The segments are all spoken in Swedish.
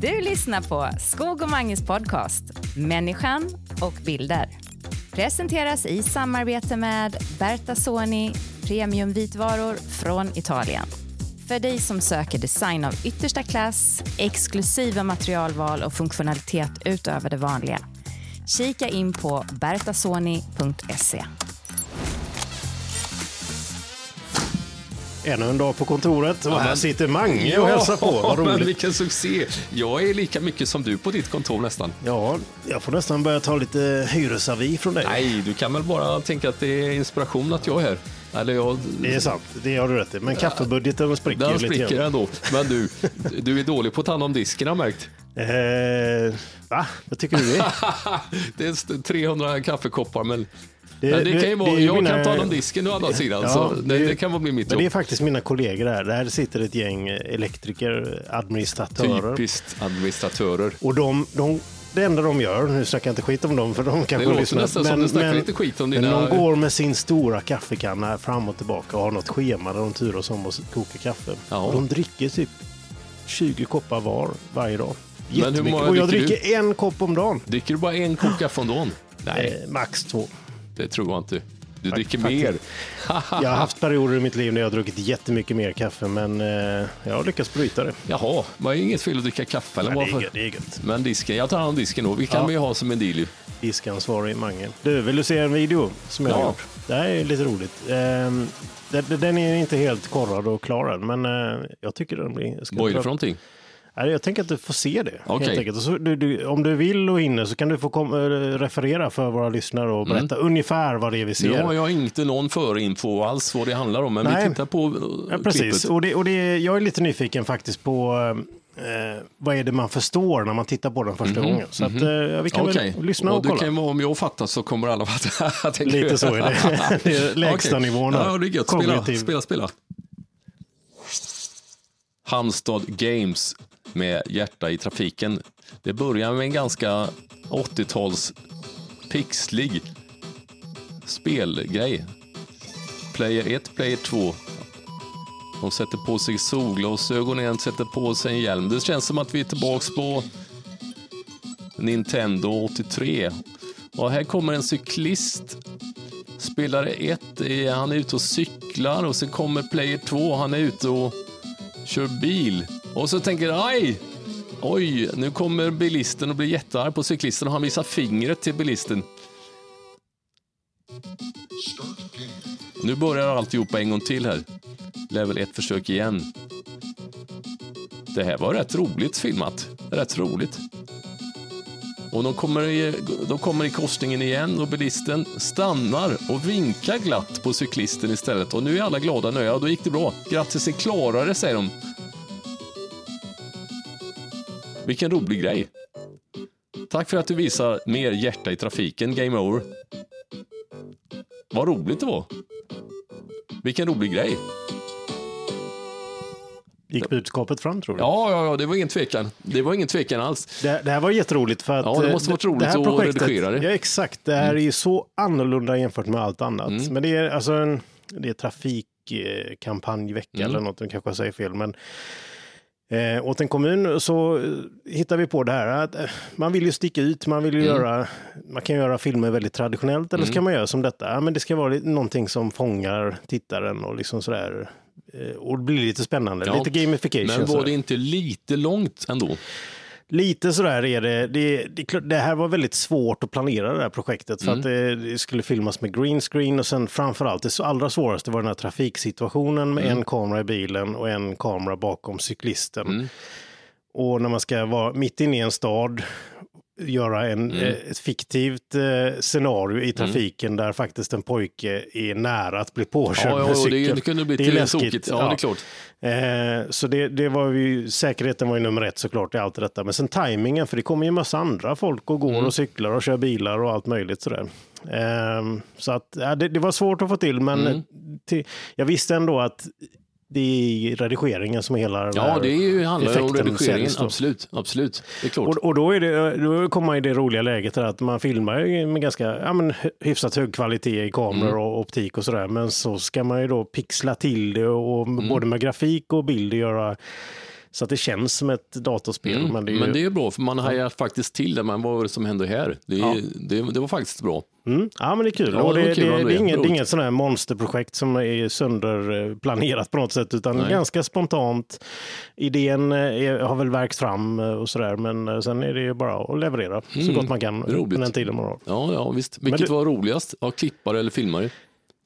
Du lyssnar på Skog och Manges podcast Människan och bilder. Presenteras i samarbete med Berta Soni, premiumvitvaror från Italien. För dig som söker design av yttersta klass, exklusiva materialval och funktionalitet utöver det vanliga. Kika in på bertasoni.se. Ännu en dag på kontoret och Ja, här men- sitter Mange och hälsar på. Vad men roligt. vilken succé! Jag är lika mycket som du på ditt kontor nästan. Ja, jag får nästan börja ta lite hyresavi från dig. Nej, du kan väl bara tänka att det är inspiration att jag är här. Eller jag... Det är sant, det har du rätt i. Men kaffebudgeten spricker Den lite spricker grann. ändå. Men du, du är dålig på att ta hand om disken har märkt. Eh, va? Vad tycker du det? Det är st- 300 kaffekoppar, men, Det- men det, det- kan ju vara, det jag mina- kan ta om disken å andra sidan, Ja, så det, det- det kan vara bli mitt Men det är jobb. faktiskt mina kollegor här. Där sitter ett gäng elektriker, administratörer. Typiskt administratörer. Och de, de, det enda de gör, nu snackar jag inte skit om dem för de kanske låter lyssnar. nästan som du snackar lite skit om men dina- de går med sin stora kaffekanna fram och tillbaka och har något schema där de turas om att koka kaffe. Ja. De dricker typ 20 koppar var varje dag. Men hur många Och jag dricker dricker en kopp om dagen. Dricker du bara en kopp kaffe om dagen? Nej, Eh, max två. Det tror jag inte. Du dricker faktiskt. mer. Jag har haft perioder i mitt liv när jag har druckit jättemycket mer kaffe men eh, jag har lyckats bryta det. Jaha, var det inget fel att dricka kaffe eller Men det, är gött, det är gött. Men disken, jag tar hand om disken då. Vi kan Ja. vi ha som en deal ju. Diskansvarig Mange. Du, vill du se en video som jag har Ja. gjort? Det här är lite roligt. Ehm, den, är inte helt korrad och klar än, men eh, jag tycker den blir... Vad är det för någonting? Jag tänker att du får se det. Och så, du, du, om du vill och hinner så kan du få kom, eh, referera för våra lyssnare och berätta ungefär vad det är vi ser. Ja, jag har inte någon förinfo alls vad det handlar om, men Nej. vi tittar på uh, Ja, precis. klippet. Och det, och det, jag är lite nyfiken faktiskt på eh, vad är det man förstår när man tittar på den första gången. Så att, eh, vi kan Mhm, Okej, väl lyssna och, och kolla. kan om jag fattar så kommer alla fatta. Lite så är det. det är lägsta Okej. nivån. Ja, det är gött. Spela, spela, spela. Halmstad Games med hjärta i trafiken. Det börjar med en ganska 80-tals pixlig spelgrej. Player 1, player 2. De sätter på sig solglasögon, igen, sätter på sig en hjälm. Det känns som att vi är tillbaks på Nintendo 83. Och här kommer en cyklist. Spelare 1, han är ute och cyklar och sen kommer player 2, han är ute och kör bil. Och så tänker jag, aj! Oj, nu kommer bilisten och blir jättearg på cyklisten och han visar fingret till bilisten. Nu börjar alltihopa en gång till här. Level 1 försök igen. Det här var rätt roligt filmat. Rätt roligt. Och de kommer, i, de kommer i korsningen igen och bilisten stannar och vinkar glatt på cyklisten istället. Och nu är alla glada och nöjda. Ja, då gick det bra. Grattis, ni klarade det, säger de. Vilken rolig grej. Tack för att du visar mer hjärta i trafiken, Game Over. Vad roligt det var. Vilken rolig grej. Gick budskapet fram tror du? Ja, ja, ja, det var ingen tvekan. Det var ingen tvekan alls. Det, det här var jätteroligt för att... Ja, det eh, måste varit roligt det här att projektet, redigera det. Mm. Ja, exakt. Det här är ju så annorlunda jämfört med allt annat. Men det är alltså en det är trafikkampanjvecka Mm. eller något, jag kanske säger fel. Men eh, åt en kommun så eh, hittar vi på det här att eh, man vill ju sticka ut, man vill Mm. göra, man kan göra filmer väldigt traditionellt eller så kan man göra som detta. Ja, men det ska vara någonting som fångar tittaren och liksom sådär. eh, Och det blir lite spännande, Ja, lite gamification. Men var det inte lite långt ändå? Lite sådär är det. Det, det, det här var väldigt svårt att planera det här projektet för att det, det skulle filmas med green screen och sen framförallt det allra svåraste var den här trafiksituationen med en kamera i bilen och en kamera bakom cyklisten. Och när man ska vara mitt inne i en stad göra en, eh, ett fiktivt eh, scenario i trafiken där faktiskt en pojke är nära att bli påkörd Ja, ja, med cykel. det, det kunde bli är lite läskigt. tokigt. Ja, det är klart. Eh, så det, det var ju, säkerheten var ju nummer ett såklart i allt detta. Men sen tajmingen, för det kommer ju massa andra folk och går Mm. och cyklar och kör bilar och allt möjligt sådär. Eh, så att ja, det, det var svårt att få till, men Mm. till, jag visste ändå att det är redigeringen som är hela Ja, det är ju, handlar om redigeringen. Absolut, absolut. Det är klart. Och, och då, är det, då kommer man i det roliga läget att man filmar med ganska ja, men, hyfsat hög kvalitet i kameror Mm. och optik och sådär. Men så ska man ju då pixla till det och Mm. både med grafik och bild göra Så att det känns som ett datorspel. Mm. Men det är, ju, Men det är bra, för man hajar faktiskt till det. Men vad var det som hände här? Det, Ja. det, det var faktiskt bra. mm, ja, men det är kul. Ja, det det, kul, det, det, är inget, det är inget sån här monsterprojekt som är sönderplanerat på något sätt, utan Nej. ganska spontant. Idén eh, är, har väl verkts fram eh, och sådär, men eh, sen är det ju bara att leverera så Mm, gott man kan roligt. den tiden man har. Ja, ja visst. Vilket du- var roligast? Ja, klippare eller filmare?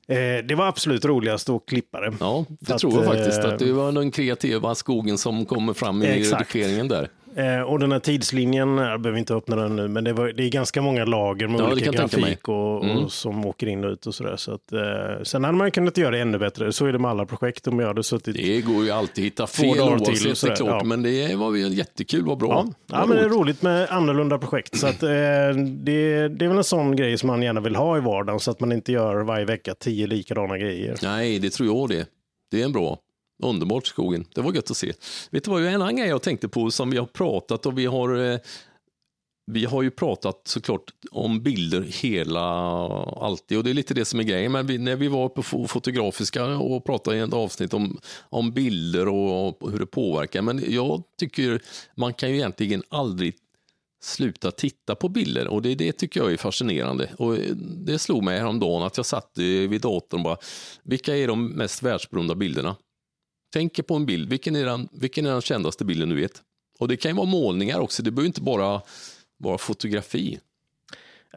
Eh, det var absolut roligast att klippa det. Ja, det För tror jag att, faktiskt. eh, Att det var den kreativa skogen som kommer fram i Exakt. redigeringen där. Eh, och den här tidslinjen, jag behöver inte öppna den nu, men det, var, det är ganska många lager med Ja, olika grafik och, Mm. och som åker in och ut och sådär. Så att, eh, sen hade man kunnat göra det ännu bättre. Så är det med alla projekt. Om jag hade suttit... Det går ju alltid att hitta fel till oavsett, är sådär, klart. ja. Men det var ju jättekul, vad bra. Ja, ja men det är roligt. roligt med annorlunda projekt. Så att, eh, det, det är väl en sån grej som man gärna vill ha i vardagen så att man inte gör varje vecka tio likadana grejer. Nej, det tror jag det. Det är en bra. Underbart skogen. Det var gött att se. Vet du vad, en annan grej jag tänkte på som vi har pratat och vi har eh, vi har ju pratat såklart om bilder hela, alltid och det är lite det som är grejen. Men vi, när vi var på Fotografiska och pratade i ett avsnitt om, om bilder och, och hur det påverkar. Men jag tycker man kan ju egentligen aldrig sluta titta på bilder och det, det tycker jag är fascinerande. Och eh, det slog mig häromdagen att jag satt eh, vid datorn och bara, vilka är de mest världsberömda bilderna? Tänker på en bild, vilken är, den, vilken är den kändaste bilden du vet? Och det kan ju vara målningar också, det behöver inte bara vara fotografi.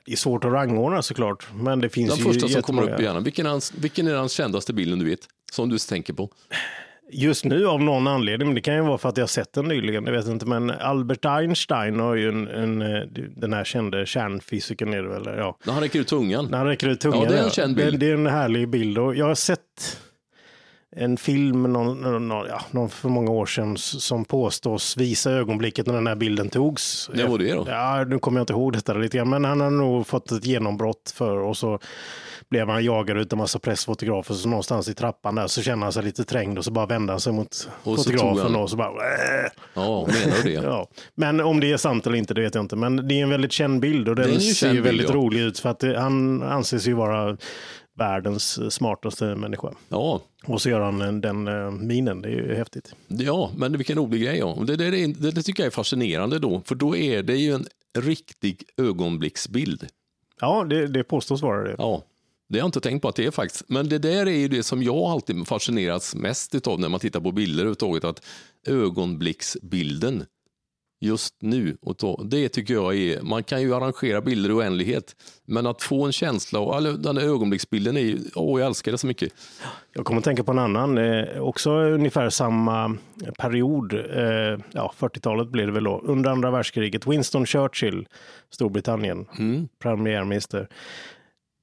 Det är svårt att rangordna såklart, men det finns Den ju första som kommer upp i hjärnan, vilken är, den, vilken är den kändaste bilden du vet? Som du tänker på? Just nu av någon anledning, men det kan ju vara för att jag sett den nyligen, jag vet inte, men Albert Einstein har ju en, en eh, den här kände kärnfysikern är det väl, ja. När han räcker ut tungan. När han räcker ut tungan. Ja, det är en känd bild. Det, det är en härlig bild och jag har sett en film någon, någon, ja, någon för många år sedan som påstås visa ögonblicket när den här bilden togs. När var det då? Ja, nu kommer jag inte ihåg detta lite grann, men han har nog fått ett genombrott för och så blev han jagad ut en massa pressfotografer så någonstans i trappan där så kände han sig lite trängd och så bara vände han sig mot Och fotografen han- och så bara "Äh." Ja, menar du det? Ja, men om det är sant eller inte, det vet jag inte. Men det är en väldigt känd bild och Det den ser ju bild, väldigt ja. rolig ut för att det, han anses ju vara världens smartaste människa. Ja, Och så gör han en- den uh, minen, det är ju häftigt. Ja, men vilken rolig grej. Ja. Det, det, det, det tycker jag är fascinerande då, för då är det ju en riktig ögonblicksbild. Ja, det, det påstås vara det. Ja, det har jag inte tänkt på att det är faktiskt. Men det där är ju det som jag alltid fascinerats mest utav när man tittar på bilder överhuvudtaget, att ögonblicksbilden just nu, och då, det tycker jag är, man kan ju arrangera bilder i oändlighet, men att få en känsla, och eller, den här ögonblicksbilden är ju, åh jag älskar det så mycket. Jag kommer att tänka på en annan, eh, också ungefär samma period, eh, ja 40-talet blev det väl då, under andra världskriget, Winston Churchill, Storbritannien, Mm. premiärminister.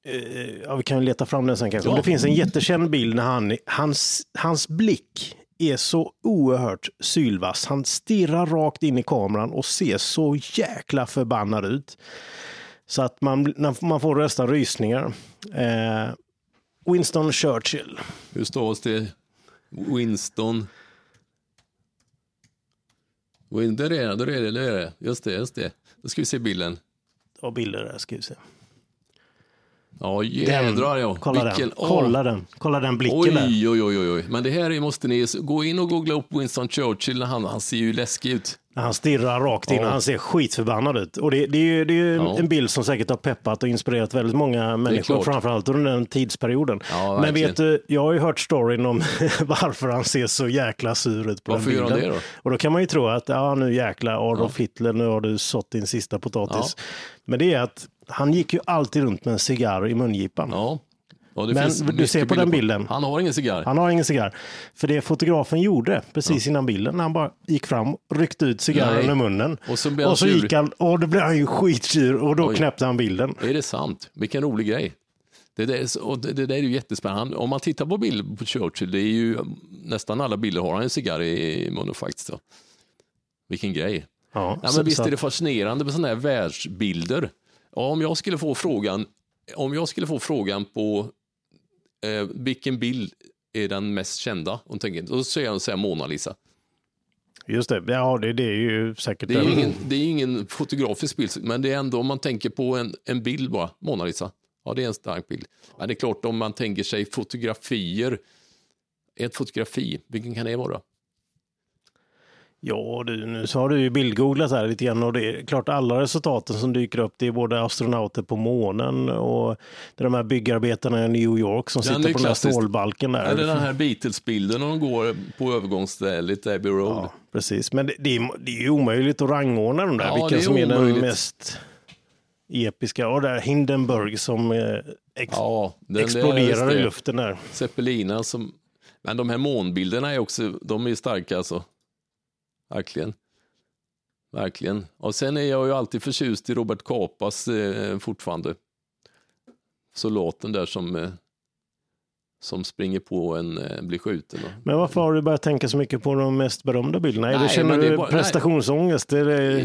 Eh, ja, vi kan leta fram den sen kanske. Ja. Det finns en jättekänd bild när han, hans, hans blick är så oerhört sylvass. Han stirrar rakt in i kameran och ser så jäkla förbannad ut. Så att man, man får nästan rysningar. Eh, Winston Churchill. Hur stavas det? Winston. Win, där är det, där är det, där är det. Just det, just det. Då ska vi se bilden. Och bilder där ska vi se. Ja, jädrar ja. Kolla Vilken- den. åh. Kolla den. Kolla den blicken där. Oj, oj, oj, oj, oj. Men det här är- måste ni gå in och googla upp Winston Churchill. Han, han ser ju läskig ut. När han stirrar rakt in Ja. och han ser skitförbannad ut. Och det, det är ju, det är ju Ja. en bild som säkert har peppat och inspirerat väldigt många människor, framförallt under den tidsperioden. Ja, Men vet du, jag har ju hört storyn om varför han ser så jäkla sur ut på Varför den gör bilden. han det då? Och då kan man ju tro att, ja nu jäkla Adolf Hitler, nu har du sått din sista potatis. Men det är att han gick ju alltid runt med en cigarr i mungipan. Ja. Ja, Men finns du ser på den bilden. Han har ingen cigarr. Han har ingen cigarr. För det fotografen gjorde precis innan bilden, när han bara gick fram, ryckte ut cigarren ur munnen. Och så blev han och så gick han, och då blev han ju skitsur och då Oj. knäppte han bilden. Är det sant? Vilken rolig grej. Det där, och det, det där är ju jättespännande. Om man tittar på bilder på Churchill, det är ju nästan alla bilder har han en cigarr i, i munnen faktiskt. Så. Vilken grej. Ja, Ja, men visst är det fascinerande med sådana här världsbilder. Ja, om jag skulle få frågan, om jag skulle få frågan på eh, vilken bild är den mest kända, tänker, då säger säga Mona Lisa. Just det, ja det, det är ju säkert Det är ju ingen, det är ingen fotografisk bild, men det är ändå om man tänker på en, en bild bara, Mona Lisa. Ja, det är en stark bild. Men det är klart, om man tänker sig fotografier, ett fotografi, vilken kan det vara? Ja, du, nu så har du ju bildgooglat här lite grann och det är klart alla resultaten som dyker upp, det är både astronauter på månen och det är de här byggarbetarna i New York som Den sitter på den här klassiskt. stålbalken där. Eller den här Beatles-bilden när de går på övergångsstället Abbey Road. Ja, precis. Men det, det, är, det är ju omöjligt att rangordna de där, Ja, är som är den omöjligt. mest episka. Och där Hindenburg som eh, ex, Ja, den exploderar i luften där. Zeppelina som... Men de här månbilderna är också, de är starka alltså. Verkligen. Verkligen. Och sen är jag ju alltid förtjust i Robert Kapas eh, fortfarande. Soldaten där som, eh, som springer på en, eh, blir skjuten. Men varför har du börjat tänka så mycket på de mest berömda bilderna? Nej, det, känner du bara- prestationsångest? Det,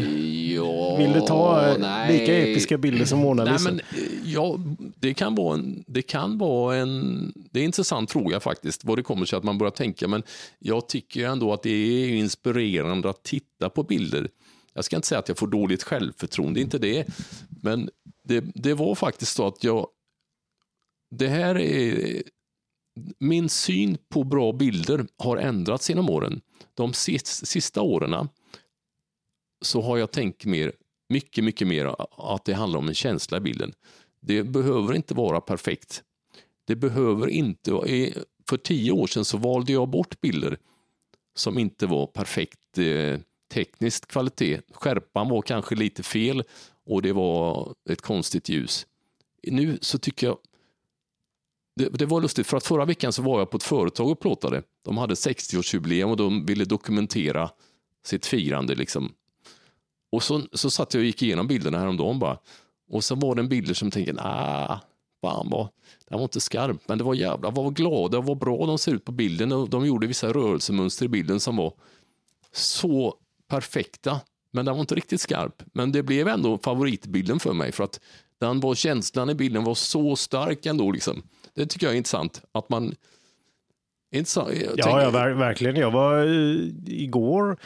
ja, vill du ta eh, nej. lika episka bilder som Mona Nej, Lisa? men, eh, ja, det kan vara en, det kan vara en, det är en intressant fråga faktiskt, vad det kommer sig att man börjar tänka, men jag tycker ändå att det är inspirerande att titta på bilder. Jag ska inte säga att jag får dåligt självförtroende, inte det, men det, det var faktiskt så att jag, det här är, min syn på bra bilder har ändrats genom åren. De sista, åren ah, så har jag tänkt mer, mycket, mycket mer ah, att det handlar om en känsla i bilden. Det behöver inte vara perfekt. Det behöver inte, eh, för tio år sedan så valde jag bort bilder som inte var perfekt eh, teknisk kvalitet. Skärpan var kanske lite fel och det var ett konstigt ljus. Nu så tycker jag det, det var lustigt, för att förra veckan så var jag på ett företag och plåtade. De hade 60-årsjubileum och de ville dokumentera sitt firande. Liksom. Och så, så satt jag och gick igenom bilderna häromdagen bara. Och så var det en bilder som tänkte, ah, fan vad, den var inte skarp, men det var jävla, vad glada och vad bra de ser ut på bilden. Och de gjorde vissa rörelsemönster i bilden som var så perfekta, men den var inte riktigt skarp. Men det blev ändå favoritbilden för mig, för att den var, känslan i bilden var så stark ändå. Liksom. Det tycker jag är intressant, att man Intressant. Jag Ja, tänker- ja ver verkligen. Jag var igår,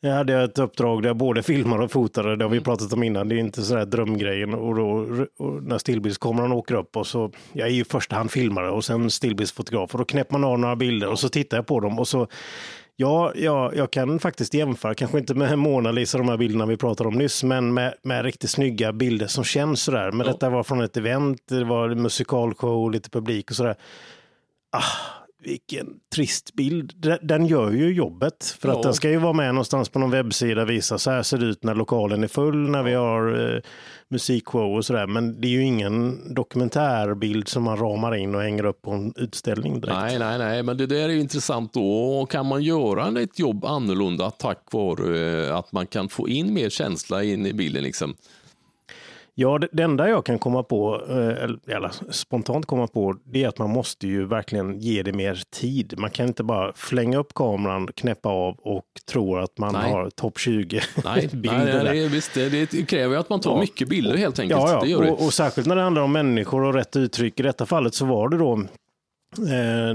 jag hade ett uppdrag där jag både filmade och fotade, det har vi pratat om innan, det är inte sådär drömgrejen. Och, då, och när stillbildskameran åker upp och så, jag är ju i första hand filmare och sen stillbildsfotograf och då knäpper man av några bilder och så tittar jag på dem och så Ja, ja, jag kan faktiskt jämföra, kanske inte med Mona Lisa, de här bilderna vi pratade om nyss, men med, med riktigt snygga bilder som känns sådär. Men Ja. detta var från ett event, det var musikalshow, lite publik och sådär. Ah, vilken trist bild. Den- gör ju jobbet. För Ja. att den ska ju vara med någonstans på någon webbsida visa så här ser det ut när lokalen är full, när vi har eh, musikshow och sådär. Men det är ju ingen dokumentärbild som man ramar in och hänger upp på en utställning direkt. Nej, nej, nej, men det där är ju intressant då. Kan man göra ett jobb annorlunda tack vare eh, att man kan få in mer känsla in i bilden liksom? Ja, det, det enda jag kan komma på, eh, eller, spontant komma på, det är att man måste ju verkligen ge det mer tid. Man kan inte bara flänga upp kameran, knäppa av och tro att man Nej. har topp 20 Nej, bilder. nej, nej det, visst, det, det kräver ju att man tar Ja. mycket bilder helt enkelt. Ja, ja. Och, och särskilt när det handlar om människor och rätt uttryck. I detta fallet så var det då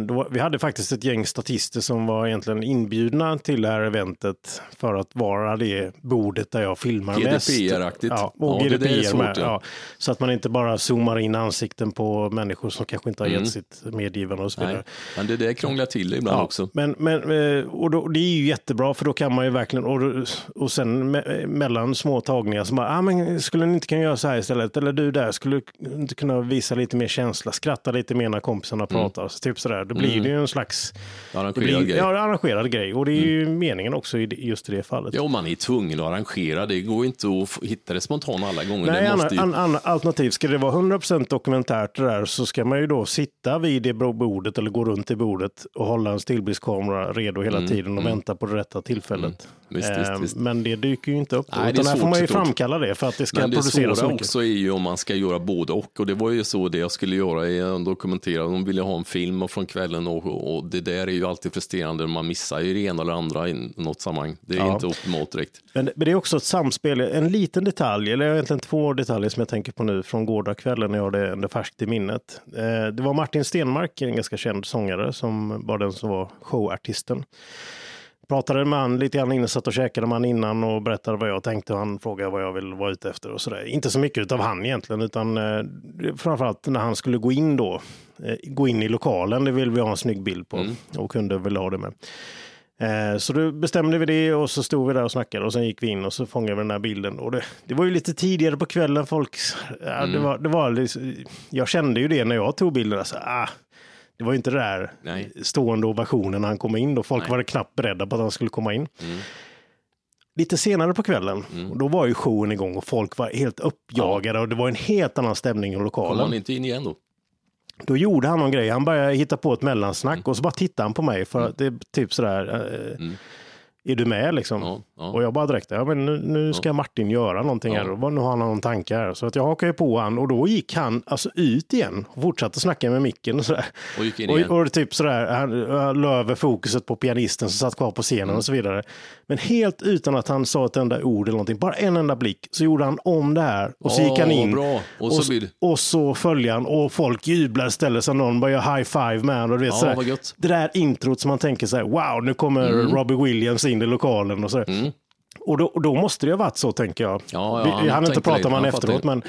då, vi hade faktiskt ett gäng statister som var egentligen inbjudna till det här eventet för att vara det bordet där jag filmar mest. GDPR-aktigt. Ja, och Ja, GDPR svårt, med. ja. Ja. Så att man inte bara zoomar in ansikten på människor som kanske inte har Mm. gett sitt medgivande och så vidare. Nej, men det där krånglar till det ibland också. Men, men, eh, och då, det är ju jättebra för då kan man ju verkligen, och, och sen me, mellan små tagningar så bara, ah, men skulle ni inte kunna göra så här istället? Eller du där, skulle du inte kunna visa lite mer känsla, skratta lite mer när kompisarna pratar? Så typ sådär, då blir det ju en slags Mm. Arrangerad blir, grej. Mm. ja, arrangerad grej. Och det är ju meningen också i just i det fallet. Ja, man är tvungen att arrangera. Det går inte att hitta det spontant alla gånger. Nej, måste ju... an, an, alternativt, ska det vara 100% dokumentärt det där så ska man ju då sitta vid det bordet eller gå runt i bordet och hålla en stillbildskamera redo hela Mm, tiden och vänta på det rätta tillfället. Visst, Eh, visst. Men det dyker ju inte upp då, Nej, det utan här får man ju framkalla det för att det ska Men det produceras svåra mycket. också är ju om man ska göra både och. Och det var ju så det jag skulle göra i en dokumentera. De ville ha en film och från kvällen och, och det där är ju alltid frustrerande. Man missar ju det ena eller andra i något sammanhang. Det är Ja. inte optimalt direkt. Men, men det är också ett samspel, en liten detalj, eller egentligen två detaljer som jag tänker på nu från gårdagskvällen när jag har det ändå färskt i minnet. Eh, det var Martin Stenmark, en ganska känd sångare, som var den som var showartisten. Pratade med han lite grann innan, satt och käkade med han innan och berättade vad jag tänkte och han frågade vad jag vill vara ute efter och sådär. Inte så mycket av han egentligen, utan eh, framförallt när han skulle gå in då, eh, gå in i lokalen, det vill vi ha en snygg bild på och kunde väl ha det med. Eh, Så då bestämde vi det och så stod vi där och snackade och sen gick vi in och så fångade vi den här bilden. Och det, det var ju lite tidigare på kvällen folk, ja, det var, det var, liksom- jag kände ju det när jag tog bilden. Alltså, ah, det var ju inte det där Nej. stående ovationen när han kom in. Då. Folk Nej. Mm. var knappt beredda på att han skulle komma in. Lite senare på kvällen, och då var ju showen igång och folk var helt uppjagade och det var en helt annan stämning i Kom lokalen. han inte in igen då? Då gjorde han någon grej. Han började hitta på ett mellansnack och så bara tittade han på mig för att det är typ sådär. Eh, Är du med liksom? Ja, ja. Och jag bara direkt, ja men nu, nu ska Martin göra någonting Ja. här. Och nu har han någon tanke här. Så att jag hakade på han och då gick han alltså ut igen och fortsatte snacka med micken och sådär. Och gick in igen. Och, och typ sådär, han, han la över fokuset på pianisten som satt kvar på scenen Mm. och så vidare. Men helt utan att han sa ett enda ord eller någonting, bara en enda blick, så gjorde han om det här och så gick han in. bra. Och så blir och så följde han och folk jublar istället som någon bara gör high five med honom. och du vet, Ja, sådär. Det där introt som man tänker så här, wow, nu kommer Robbie Williams in i lokalen och så. Mm. Och, då, och då måste det ha varit så, tänker jag. Ja, ja, Vi, hann inte prata honom Han efteråt, men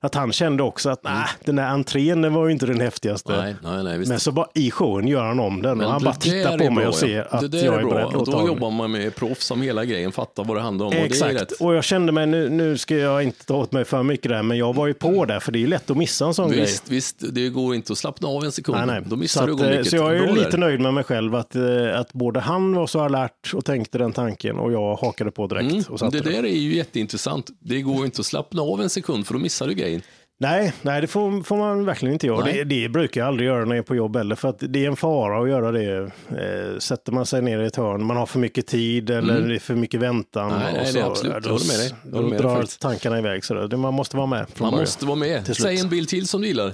att han kände också att nej, den där entrén den var ju inte den häftigaste. Nej, nej, nej, visst. Men så bara i showen gör han om den och han bara tittar på mig bra, och ser att jag är är bra. beredd Och då jobbar man med proffs som hela grejen fattar vad det handlar om. Och det är Exakt, rätt. och jag kände mig, nu, nu ska jag inte ta åt mig för mycket där, men jag var ju på där, för det är ju lätt att missa en sån grej. Visst, visst, det går inte att slappna av en sekund. Nej, nej. Då missar så, du att, eh, så jag är Bra lite där. nöjd med mig själv att, eh, att både han var så alert och tänkte den tanken och jag hakade på direkt. Mm, Och det där är ju jätteintressant. Det går inte att slappna av en sekund för då missar du grejen. Nej, nej, det får, får man verkligen inte göra. Det, det brukar jag aldrig göra när jag är på jobb heller, för att det är en fara att göra det. Eh, sätter man sig ner i ett hörn, man har för mycket tid eller det är för mycket väntan. Mm. Nej, nej, det är absolut. Då, med dig. Då med dig drar faktiskt. tankarna iväg. Så det, man måste vara med Man måste vara med. Säg en bild till som du gillar.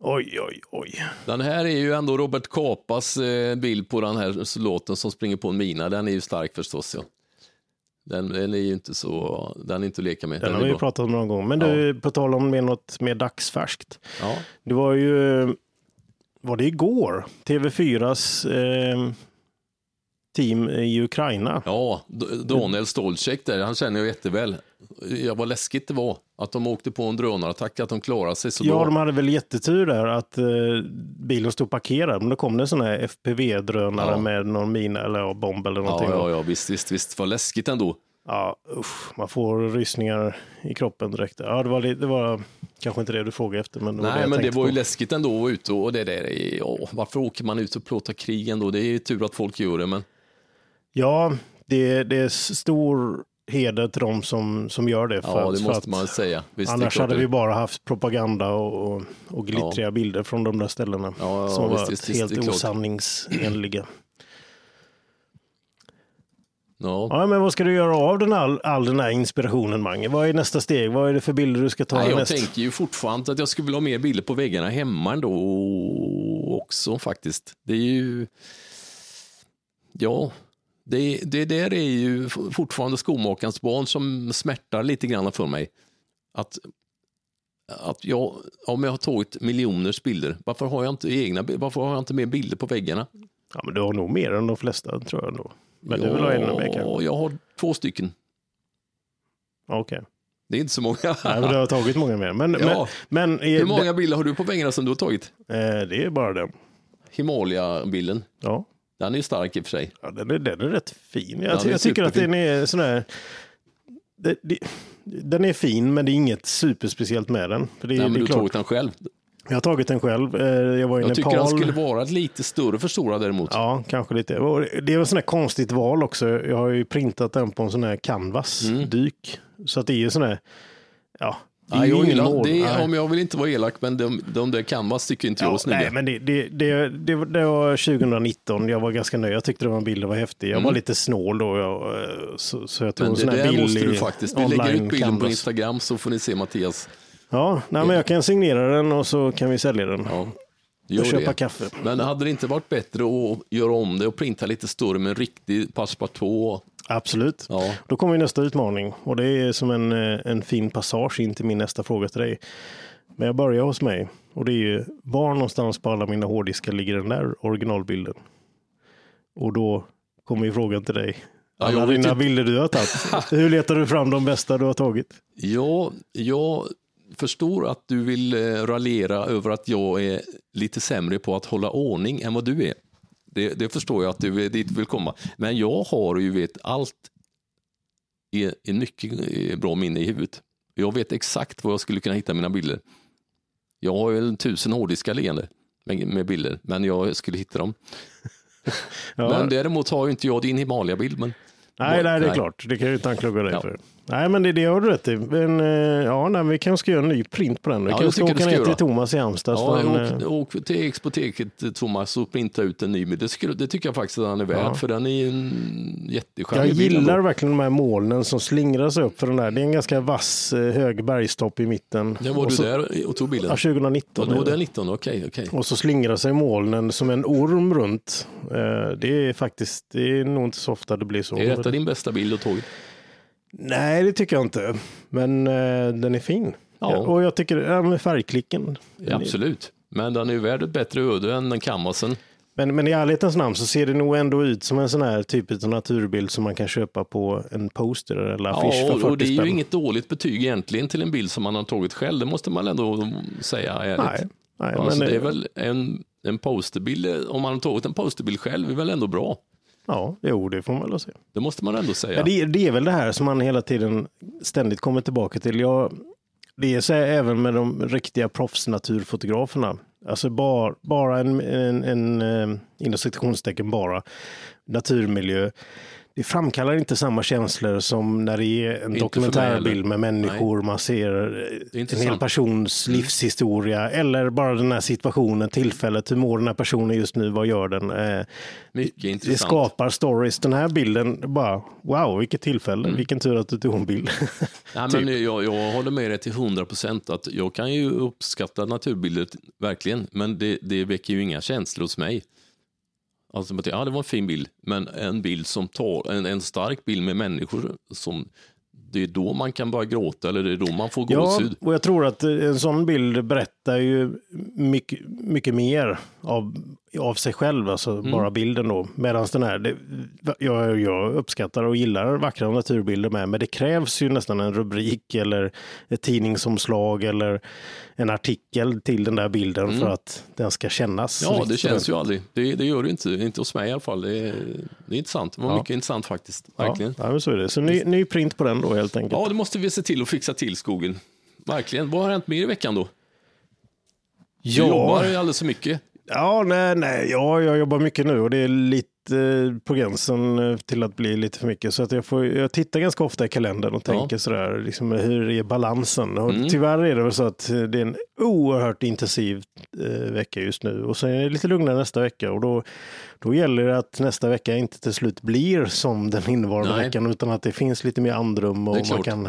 Oj, oj, oj. Den här är ju ändå Robert Kapas eh, bild på den här låten som springer på en mina. Den är ju stark förstås. Ja. Den, den är ju inte så, den är inte att leka med. Den Den har vi bra. pratat om någon gång. Men du, på tal om med något mer dagsfärskt. Ja. Det var ju, var det igår, TV4s eh, team i Ukraina. Ja, Daniel Stolcek där, han känner jag jätteväl. Ja, vad läskigt det var att de åkte på en drönarattack, att de klarade sig så Ja, bra. de hade väl jättetur där att eh, bilen stod parkerad, men då kom det en sån här FPV-drönare Ja. med någon mina eller ja, bomb eller Ja, någonting. ja, ja, visst, visst, visst, vad läskigt ändå. Ja, usch, man får rysningar i kroppen direkt. Ja, det var, det var kanske inte det du frågade efter, men det var det Nej, jag men det var ju på. läskigt ändå att vara ute och det där är, ja, varför åker man ut och plåtar krig ändå? Det är ju tur att folk gör det, men Ja, det, det är stor heder till de som, som gör det. För ja, det måste att man säga. Visst, Annars hade det- vi bara haft propaganda och, och, och glittriga bilder från de där ställena. Ja, ja, som visst, var visst, visst, helt klart. osanningsenliga. Ja. Ja, men vad ska du göra av den all, all den här inspirationen, Mange? Vad är nästa steg? Vad är det för bilder du ska ta Nej, jag härnäst? tänker ju fortfarande att jag skulle vilja ha mer bilder på väggarna hemma ändå också faktiskt. Det är ju... Ja, det, det där är ju fortfarande skomakarens barn som smärtar lite grann för mig. Att, att jag, om jag har tagit miljoners bilder, varför har jag inte egna Varför har jag inte mer bilder på väggarna? Ja, men du har nog mer än de flesta, tror jag. Nog. Men du vill ha ännu mer kanske? Ja, jag har två stycken. Ja, Okej. Det är inte så många. Nej, men du har tagit många mer. Men, Ja. men, men Hur många bilder har du på väggarna som du har tagit? eh, det är bara den. Himalaya-bilden. Ja. Den är ju stark i och för sig. Ja, den, är, den är rätt fin. Jag, jag tycker att den är sån här... Det, det, den är fin, men det är inget superspeciellt med den. För det, Nej, det men är du har klart. tagit den själv. Jag har tagit den själv. Eh, Jag var i Jag tycker Nepal. den skulle vara lite större för stora däremot. Ja, kanske lite. Det är ett sån här konstigt val också. Jag har ju printat den på en sån här canvas-dyk. Så att det är ju sån här... Ja, det är Nej, jag ingen mål. det, är- om jag vill inte vara elak, men de, de där canvas tycker inte jag är snygga. nej, men det, det, det, det, var- det var 2019. Jag var ganska nöjd. Jag tyckte den bilden var häftig. Jag var lite snål då. Jag, så, så jag tog Men en det sån här billig måste du faktiskt. Vi lägger ut bilden på canvas. Instagram så får ni se Mattias. Ja, nej, men jag kan signera den och så kan vi sälja den. Ja, och gör köpa det. kaffe. Men hade det inte varit bättre att göra om det och printa lite större med en riktig passepartout? Absolut. Ja. Då kommer nästa utmaning och det är som en, eh, en fin passage in till min nästa fråga till dig. Men jag börjar hos mig och det är ju var någonstans på alla mina hårddiskar ligger den där originalbilden? Och då kommer ju frågan till dig. Ja, Alla vet dina bilder du har tagit. Hur letar du fram de bästa du har tagit? Ja, jag förstår att du vill eh, raljera över att jag är lite sämre på att hålla ordning än vad du är. Det, det förstår jag att du är dit vill komma. Men jag har ju vet allt i en mycket eh, bra minne i huvudet. Jag vet exakt var jag skulle kunna hitta mina bilder. Jag har ju en tusen hårddiskar liggande med, med bilder, men jag skulle hitta dem. Ja. Men däremot har ju inte jag din Himalaya-bild. Men... Nej, nej, det är Nej. klart. Det kan jag ju inte anklaga dig Ja. för. Nej, men det, det har du rätt i. Men, eh, ja, nej, vi kanske ska göra en ny print på den. Vi Ja, kanske ska åka ner till. Thomas i Halmstad. Ja, han, åk, eh, åk till Expoteket Thomas och printa ut en ny. Det, skulle, det tycker jag faktiskt att han är värd, Ja. för den är ju en jätteskön Jag gillar verkligen de här molnen som slingrar sig upp för den där. Det är en ganska vass eh, hög bergstopp i mitten. När var och du så, där och tog bilden? Ja, 2019. Ja, då är var det. det 19, okej. okej. Och så slingrar sig molnen som en orm runt. Eh, Det är faktiskt, det är nog inte så ofta det blir så. Är detta din bästa bild du tagit? Nej, det tycker jag inte. Men eh, den är fin. Ja. Ja. Och jag tycker, ja, med färgklicken. Ja, absolut. Men den är ju värd ett bättre öde än den canvasen. Men, men i ärlighetens namn så ser det nog ändå ut som en sån här typ av naturbild som man kan köpa på en poster eller affisch Ja, för och, 40 och det är ju spänn. inget dåligt betyg egentligen till en bild som man har tagit själv. Det måste man ändå säga ärligt. Nej, nej alltså, men det är väl en, en posterbild, om man har tagit en posterbild själv, är väl ändå bra. Ja, jo, det får man väl säga. Det måste man ändå säga. Ja, det, är- det är väl det här som man hela tiden ständigt kommer tillbaka till. Jag, det är så här även med de riktiga proffsnaturfotograferna. Alltså bara, bara en, en, en eh, inom citationstecken bara, naturmiljö. Det framkallar inte samma känslor som när det är en dokumentärbild med människor, man ser en hel intressant. Mm. persons livshistoria eller bara den här situationen, tillfället, hur mår den här personen just nu, vad gör den? Eh, Mycket det intressant. skapar stories. Den här bilden, bara wow, vilket tillfälle, vilken tur att du tog en bild. Ja, typ. men jag, jag håller med dig till 100 procent. Jag kan ju uppskatta naturbilder, verkligen, men det, det väcker ju inga känslor hos mig. Alltså, att, ja, det var en fin bild, men en bild som tar, en, en stark bild med människor som det är då man kan börja gråta eller det är då man får ja, gåshud. och jag tror att en sån bild berättar ju mycket, mycket mer av, av sig själv, alltså Mm. bara bilden då. Medan den här, det, jag, jag uppskattar och gillar vackra naturbilder med, men det krävs ju nästan en rubrik eller ett tidningsomslag eller en artikel till den där bilden för att den ska kännas. Mm. Ja, det riktigt känns ju aldrig. Det, det gör det inte, inte hos mig i alla fall. Det är, det är intressant. Det var Ja. mycket intressant faktiskt. Verkligen. Ja, ja, så är det. Så ny, ny print på den då helt enkelt. Ja, det måste vi se till att fixa till skogen. Verkligen. Vad har hänt mer i veckan då? Du jobbar ju alldeles för mycket. Ja, nej, nej, ja, jag jobbar mycket nu och det är lite eh, på gränsen eh, till att bli lite för mycket. Så att jag, får, jag tittar ganska ofta i kalendern och Ja. tänker sådär, liksom, hur är balansen? Och Mm. Tyvärr är det väl så att eh, det är en oerhört intensiv eh, vecka just nu och sen är det lite lugnare nästa vecka och då, då gäller det att nästa vecka inte till slut blir som den innevarande Nej. veckan utan att det finns lite mer andrum och man kan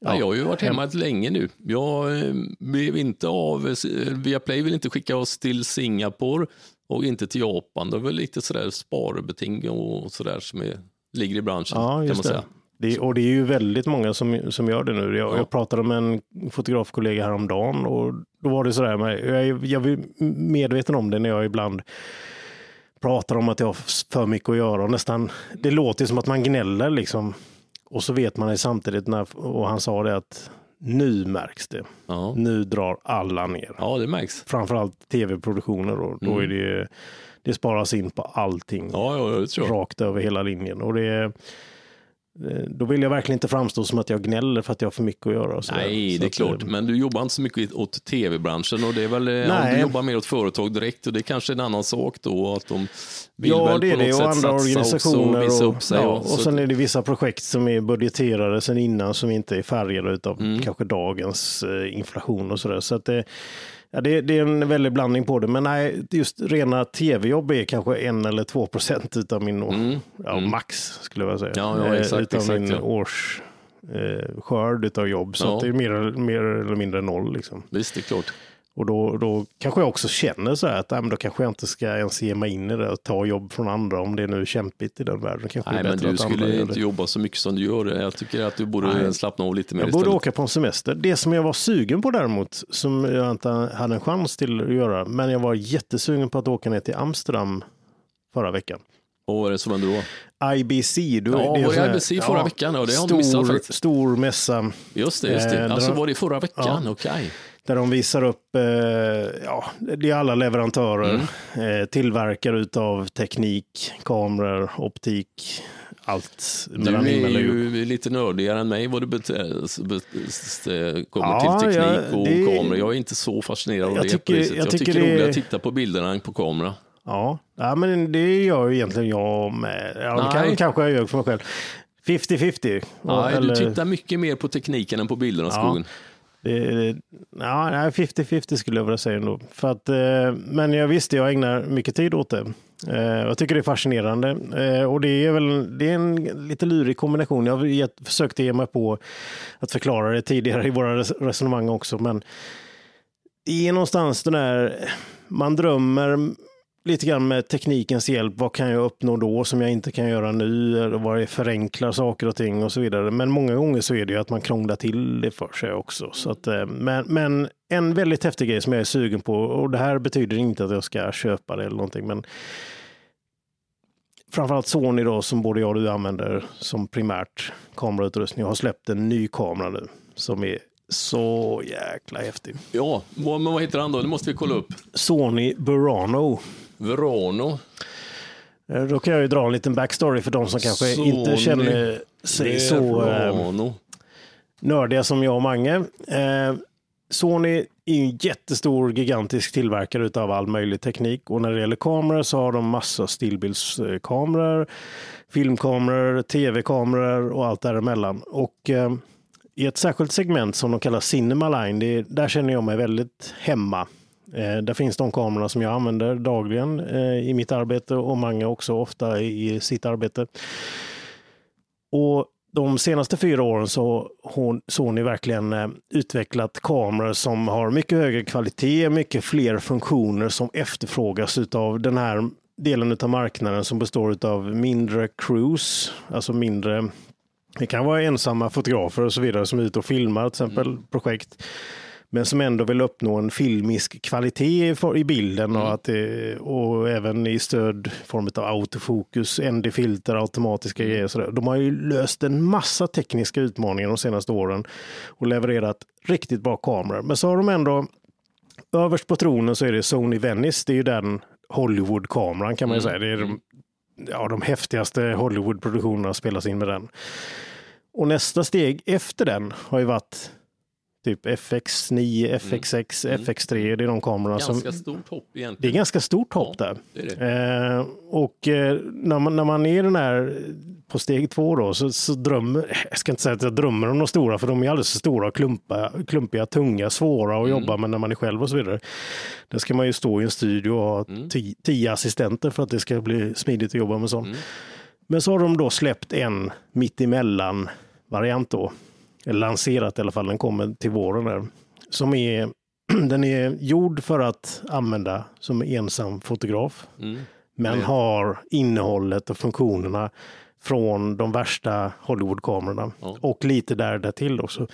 Ja, jag har ju varit hemma länge nu. Jag eh, blev inte av, eh, Viaplay vill inte skicka oss till Singapore och inte till Japan. Det är väl lite sådär sparbeting och sådär som är, ligger i branschen Ja, kan man det. säga. det. Och det är ju väldigt många som, som gör det nu. Jag, Ja. jag pratade med en fotografkollega häromdagen och då var det sådär, med, jag jag är medveten om det när jag ibland pratar om att jag har för mycket att göra och nästan, det låter som att man gnäller liksom. Och så vet man det samtidigt, när, och han sa det att nu märks det. Ja. Nu drar alla ner. ja, det märks. Framförallt tv-produktioner då. Då är det, det sparas in på allting Mm. Ja, ja, rakt över hela linjen. Och det, då vill jag verkligen inte framstå som att jag gnäller för att jag har för mycket att göra. Nej, Så det är klart. eh, Men du jobbar inte så mycket åt tv-branschen och det är väl, eh, om Nej. du jobbar mer åt företag direkt och det är kanske en annan sak då att de vill Ja, väl det är på något det. Och andra satsa också organisationer. och Och, sig. ja, och, och sen är det vissa projekt som är budgeterade sen innan som inte är färgade av Mm. kanske dagens eh, inflation och sådär. Så att det, ja, det, det är en väldig blandning på det. Men nej, just rena tv-jobb är kanske en eller två procent utav min, Mm, ja, max skulle jag säga. Ja, ja, Eh, exakt, utav exakt, min ja. års eh, skörd utav jobb. Så Ja. det är mer, mer eller mindre noll liksom. Visst, det är klart. Och då, då kanske jag också känner så här att nej, men då kanske jag inte ska ens ge mig in i det och ta jobb från andra om det är nu kämpigt i den världen. Kanske Nej, är men du skulle inte jobba så mycket som du gör. Jag tycker att du borde Nej. slappna av lite mer Jag borde istället. åka på en semester. Det som jag var sugen på däremot, som jag inte hade en chans till att göra, men jag var jättesugen på att åka ner till Amsterdam förra veckan. Vad var det som hände då? IBC. Du, Ja, det är var det sån här- IBC förra veckan? Ja, det har inte missat stor, faktiskt. stor mässa. Just det, just Eh, det. den Alltså var det förra veckan? Okej. Där de visar upp, eh, ja, det är alla leverantörer, Mm. eh, tillverkare utav teknik, kameror, optik, allt Du är ju lite nördigare än mig vad det bet- kommer Ja, till teknik ja, och det- kameror. Jag är inte så fascinerad av Jag det tycker- sättet. jag Jag, tycker tycker det är roligare att titta på bilderna på kamera. Ja. ja, men det gör ju egentligen jag med. Ja, kan, kanske jag gör för mig själv. 50-50. Nej, Eller- Du tittar mycket mer på tekniken än på bilderna, skogen. Det, ja, 50-50 skulle jag vilja säga ändå. För att, eh, men jag visste, jag ägnar mycket tid åt det. Eh, jag tycker det är fascinerande. Eh, och det är väl det är en lite lurig kombination. Jag har försökt ge mig på att förklara det tidigare i våra resonemang också. Men det är någonstans den där, man drömmer lite grann med teknikens hjälp. Vad kan jag uppnå då som jag inte kan göra nu? Eller vad det förenklar saker och ting och så vidare. Men många gånger så är det ju att man krånglar till det för sig också. Så att, eh, men, men en väldigt häftig grej som jag är sugen på och det här betyder inte att jag ska köpa det eller någonting. Men framförallt Sony då som både jag och du använder som primärt kamerautrustning har släppt en ny kamera nu som är så jäkla häftig. Ja, men vad heter han då? Det måste vi kolla upp. Sony Burano. Verano. Eh, Då kan jag ju dra en liten backstory för de som kanske Sony inte känner sig så eh, nördiga som jag och Mange. Eh, Sony är ju en jättestor, gigantisk tillverkare av all möjlig teknik och när det gäller kameror så har de massa stillbildskameror, filmkameror, tv-kameror och allt däremellan. Och eh, i ett särskilt segment som de kallar Cinema Line, det där känner jag mig väldigt hemma. Eh, där finns de kamerorna som jag använder dagligen eh, i mitt arbete och Mange också ofta i sitt arbete. Och de senaste fyra åren så har Sony verkligen eh, utvecklat kameror som har mycket högre kvalitet, mycket fler funktioner som efterfrågas av den här delen av marknaden som består av mindre crews, alltså mindre det kan vara ensamma fotografer och så vidare som är ute och filmar till exempel projekt. Men som ändå vill uppnå en filmisk kvalitet i bilden och, att det, och även i stöd form av autofokus, ND-filter, automatiska grejer. och sådär. De har ju löst en massa tekniska utmaningar de senaste åren och levererat riktigt bra kameror. Men så har de ändå överst på tronen så är det Sony Venice. Det är ju den Hollywood-kameran kan man ju säga. Det är de, ja, de häftigaste Hollywood-produktionerna spelas in med den. Och nästa steg efter den har ju varit typ FX9, FX6, FX3. Det är de kamerorna som... Ganska stort hopp Det är egentligen. ganska stort hopp Ja, där. det det. Eh, och eh, när, man, när man är den här på steg två då så, så drömmer, jag ska inte säga att jag drömmer om de stora för de är alldeles för stora klumpa, klumpiga, tunga, svåra att jobba med när man är själv och så vidare. Där ska man ju stå i en studio och ha ti, tio assistenter för att det ska bli smidigt att jobba med sånt. Men så har de då släppt en mittemellan variant då. Lanserat i alla fall, den kommer till våren där. Som är, den är gjord för att använda som ensam fotograf. Mm. Men Det- har innehållet och funktionerna från de värsta Hollywood-kamerorna. Ja. Och lite där, där till också.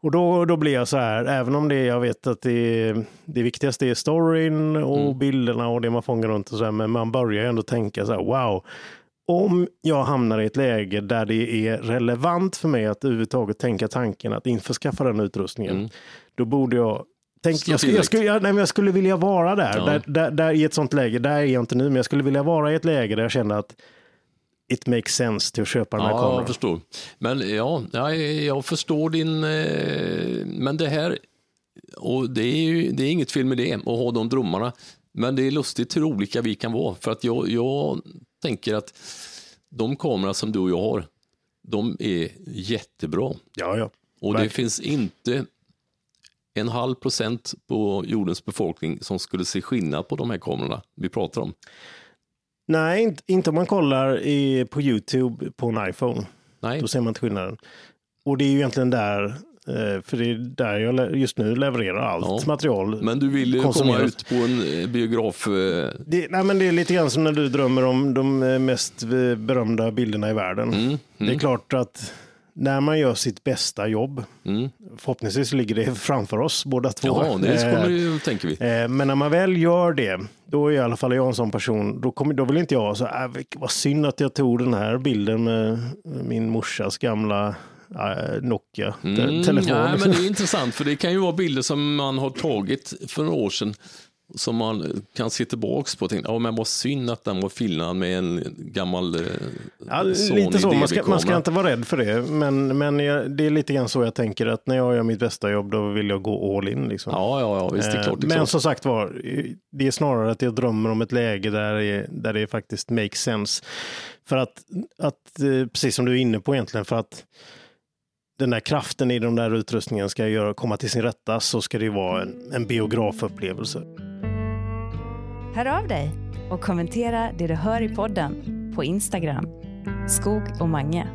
Och då, då blir jag så här, även om det jag vet att det, det viktigaste är storyn och Mm. bilderna och det man fångar runt och så här, men man börjar ju ändå tänka så här, wow, om jag hamnar i ett läge där det är relevant för mig att överhuvudtaget tänka tanken att införskaffa den utrustningen, Mm. då borde jag Tänk, jag, skulle, jag, skulle, jag, nej, jag skulle vilja vara där, Ja. där, där, där i ett sånt läge. Där är jag inte nu, men jag skulle vilja vara i ett läge där jag känner att it makes sense till att köpa den här Ja, kameran. jag förstår. Men ja, jag, jag förstår din... Eh, men det här... Och det är ju det är inget fel med det, att ha de drömmarna. Men det är lustigt hur olika vi kan vara. För att jag, jag tänker att de kameror som du och jag har, de är jättebra. Ja, ja. Och det Verkligen. finns inte en halv procent på jordens befolkning som skulle se skillnad på de här kamerorna vi pratar om. Nej, inte, om man kollar i, på YouTube på en iPhone. Nej, Då ser man inte skillnaden. Och det är ju egentligen där, för det är där jag just nu levererar allt Ja. material. men du vill ju komma ut på en eh, biograf. eh, Det, nej, men det är lite grann som när du drömmer om de eh, mest eh, berömda bilderna i världen. Mm, Det är klart att när man gör sitt bästa jobb, mm. förhoppningsvis ligger det framför oss båda två. Ja, det Eh, kommer ju, tänker vi. Eh, Men när man väl gör det, då är i alla fall jag en sån person, då, kommer, då vill inte jag så äh, vad synd att jag tog den här bilden med min morsas gamla Nokia te- Mm, telefon. liksom. men det är intressant, för det kan ju vara bilder som man har tagit för några år sedan som man kan se tillbaks på och tänka, ja men vad synd att den var filmad med en gammal eh, Ja, Sony lite så, man ska, man ska inte vara rädd för det. Men, men jag, det är lite grann så jag tänker att när jag gör mitt bästa jobb då vill jag gå all in. Liksom. Ja, ja, ja, visst det är Eh, klart. Det är Men klart. som sagt var, det är snarare att jag drömmer om ett läge där det, där det faktiskt makes sense. För att, att, eh, precis som du är inne på egentligen, för att den där kraften i den där utrustningen ska göra, komma till sin rätta så ska det ju vara en, en biografupplevelse. Hör av dig och kommentera det du hör i podden på Instagram. Skog och Mange.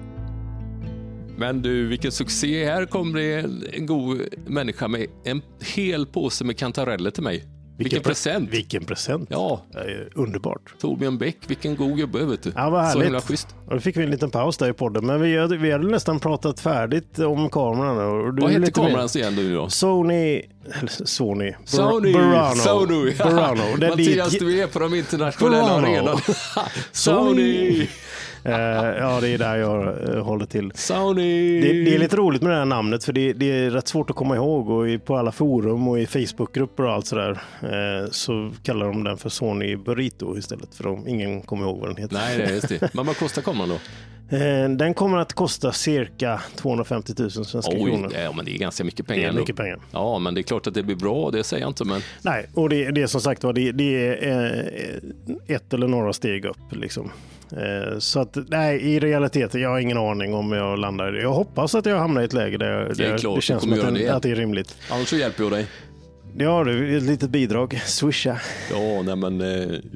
Men du, vilken succé. Här kommer det en god människa med en hel påse med kantareller till mig. Vilken, pre- present. Vilken present. Ja, Underbart. Torbjörn Bäck, vilken god gubbe vet du. Ja, vad Så himla härligt. schysst. Och då fick vi en liten paus där i podden, men vi hade, vi hade nästan pratat färdigt om kameran. Och du Vad heter kameran igen nu då? Sony, Sony, Sony! Burano. Sony! Burano. Mattias, du är på de internationella arenorna. Sony! Eh, ja, det är där jag eh, håller till. Sony! Det, det är lite roligt med det här namnet för det, det är rätt svårt att komma ihåg och på alla forum och i Facebookgrupper och allt sådär eh, så kallar de den för Sony Burrito istället för de, ingen kommer ihåg vad den heter. Nej, det är just det. Men vad kostar kameran då? Eh, den kommer att kosta cirka 250 000 svenska kronor. Oj, ja, men det är ganska mycket Det pengar. är ändå. mycket pengar. Ja, men det är klart att det blir bra, det säger jag inte, men Nej, och det, det är som sagt var, det, det är eh, ett eller några steg upp. Liksom. Eh, så att nej, i realiteten, jag har ingen aning om jag landar i det. Jag hoppas att jag hamnar i ett läge där, Det är klart det känns som att, det, det. att det är rimligt. annars så hjälper jag dig. Ja, du, ett litet bidrag. Swisha. Ja, nej, men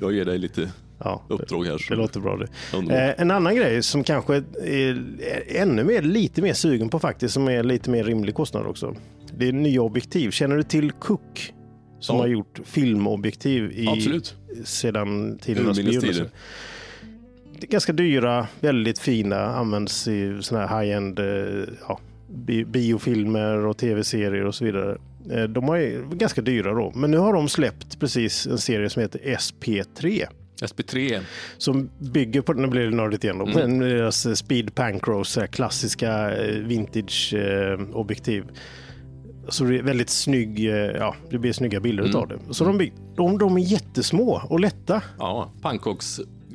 jag ger dig lite Ja, uppdrag här. det Så. låter bra det. Eh, en annan grej som kanske är, ännu mer, lite mer sugen på faktiskt, som är lite mer rimlig kostnad också. Det är nya objektiv. Känner du till Cook? Som Ja. har gjort filmobjektiv i, Absolut. sedan tidernas begynnelse. Det ganska dyra, väldigt fina, används i såna här high-end eh, ja, bi- biofilmer och tv-serier och så vidare. Eh, De är ganska dyra då, men nu har de släppt precis en serie som heter SP3 SP3. som bygger på, nu blir det nördigt igen då, Mm. men deras eh, Speed Pancrose, här klassiska eh, vintage eh, objektiv. Så det är väldigt snygg, eh, ja det blir snygga bilder Mm. utav det. Så de, bygg- de, de är jättesmå och lätta. Ja,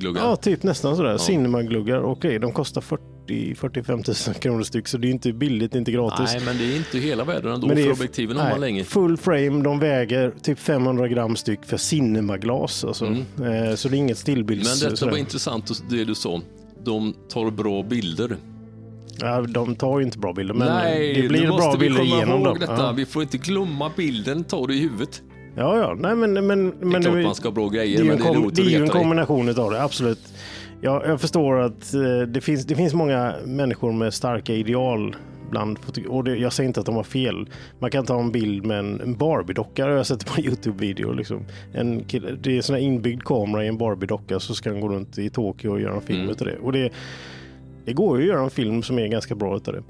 pannkaksgluggar. Ja, typ nästan sådär. Cinemagluggar. Okej, de kostar 40-45 000 kronor styck, så det är inte billigt, inte gratis. Nej, men det är inte hela världen ändå, Men det för objektiven har man länge. Full frame, de väger typ 500 gram styck för cinemaglas. Alltså. Eh, så det är inget stillbilds... Mm. Men detta sådär. var intressant, det du sa. De tar bra bilder. Ja, de tar ju inte bra bilder, men Nej, det blir bra bilder ihåg dem. detta. Ja. Vi får inte glömma bilden, ta det i huvudet. Ja, ja. Nej, men, men, men Det är klart det, man ska ha bra det grejer, är ju men en, det är kom, det är ju en det. kombination utav det, absolut. Jag, jag förstår att eh, det, finns, det finns många människor med starka ideal bland och det, Jag säger inte att de har fel. Man kan ta en bild med en, en Barbie-docka, jag sett på en YouTube-video. Liksom. En kille, det är en sån här inbyggd kamera i en Barbie-docka så ska han gå runt i Tokyo och göra en film Mm. utav det. Och det. Det går ju att göra en film som är ganska bra utav det.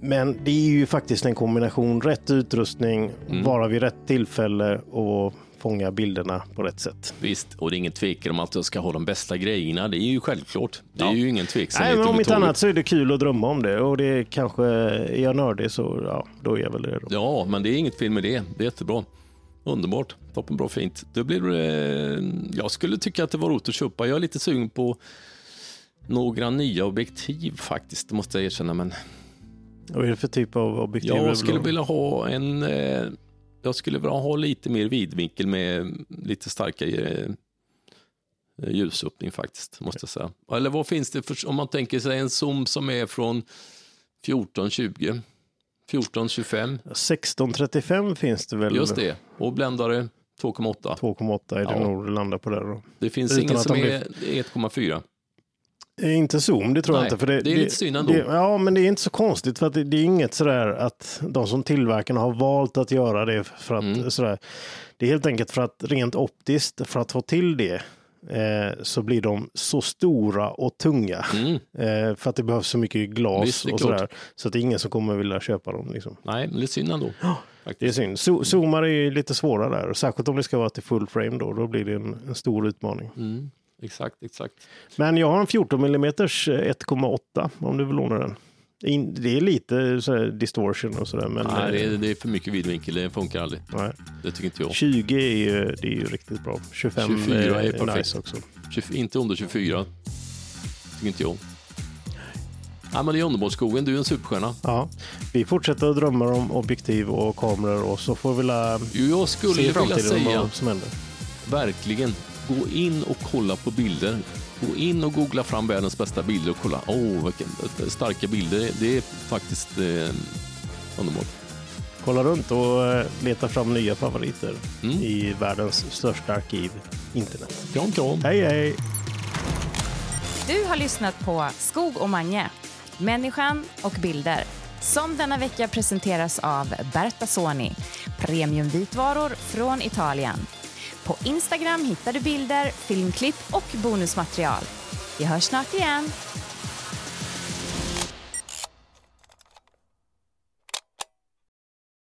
Men det är ju faktiskt en kombination, rätt utrustning, Mm. vara vid rätt tillfälle och fånga bilderna på rätt sätt. Visst, och det är ingen tvekan om att jag ska ha de bästa grejerna. Det är ju självklart. Det är Ja. ju ingen tveksamhet Nej, men om inte annat så är det kul att drömma om det och det kanske, är jag nördig så ja, då är jag väl det då. Ja, men det är inget fel med det. Det är jättebra. Underbart. Toppenbra fint. Det blir, eh, jag skulle tycka att det var roligt att köpa. Jag är lite sugen på några nya objektiv faktiskt, det måste jag erkänna. Men Vad är det för typ av objektiv? jag skulle vilja ha en... Eh, jag skulle vilja ha lite mer vidvinkel med lite starkare eh, ljusöppning faktiskt, måste jag säga. Eller vad finns det för, om man tänker sig en zoom som är från 1420, 1425, 1635 finns det väl? just det, och bländare 2,8. 2,8 är det Ja. nog landar på där då. Det finns Utan ingen som de är 1,4. Eh, Inte zoom, det tror jag Nej, inte. För det, det är lite synd ändå. det- Ja, men det är inte så konstigt för att det, det är inget sådär att de som tillverkarna har valt att göra det för att Mm. sådär. Det är helt enkelt för att rent optiskt, för att få till det, eh, så blir de så stora och tunga. Mm. Eh, för att det behövs så mycket glas Visst, och sådär. Så att det är ingen som kommer vilja köpa dem. Liksom. Nej, men det är synd ändå. Det är synd. Zo- Zoomar är ju lite svårare där. Särskilt om det ska vara till full frame då. Då blir det en, en stor utmaning. Mm. Exakt, exakt. Men jag har en 14 mm 1,8 om du vill låna den. Det är lite så här distortion och sådär. Men Nej, det eh, är, det är för mycket vidvinkel, det funkar aldrig. nej. Det tycker inte jag. 20 är ju, det är ju riktigt bra. 25 24 är är, perfekt. nice också. 20, inte under 24. Tycker inte jag. Ja, men det är underbart skogen, du är en superstjärna. Ja, vi fortsätter att drömma om objektiv och kameror och så får vi la Jo, Jag skulle se i vilja framtiden säga, vad som händer. verkligen, gå in och kolla på bilder. Gå in och googla fram världens bästa bilder och kolla. Åh, oh, vilka starka bilder. Det är faktiskt eh, underbart. Kolla runt och eh, leta fram nya favoriter Mm. i världens största arkiv, internet. Kram, kram. Hej hej! Du har lyssnat på Skog och Mange, människan och bilder. Som denna vecka presenteras av Berta Soni, premiumvitvaror från Italien. På Instagram hittar du bilder, filmklipp och bonusmaterial. Vi hörs snart igen.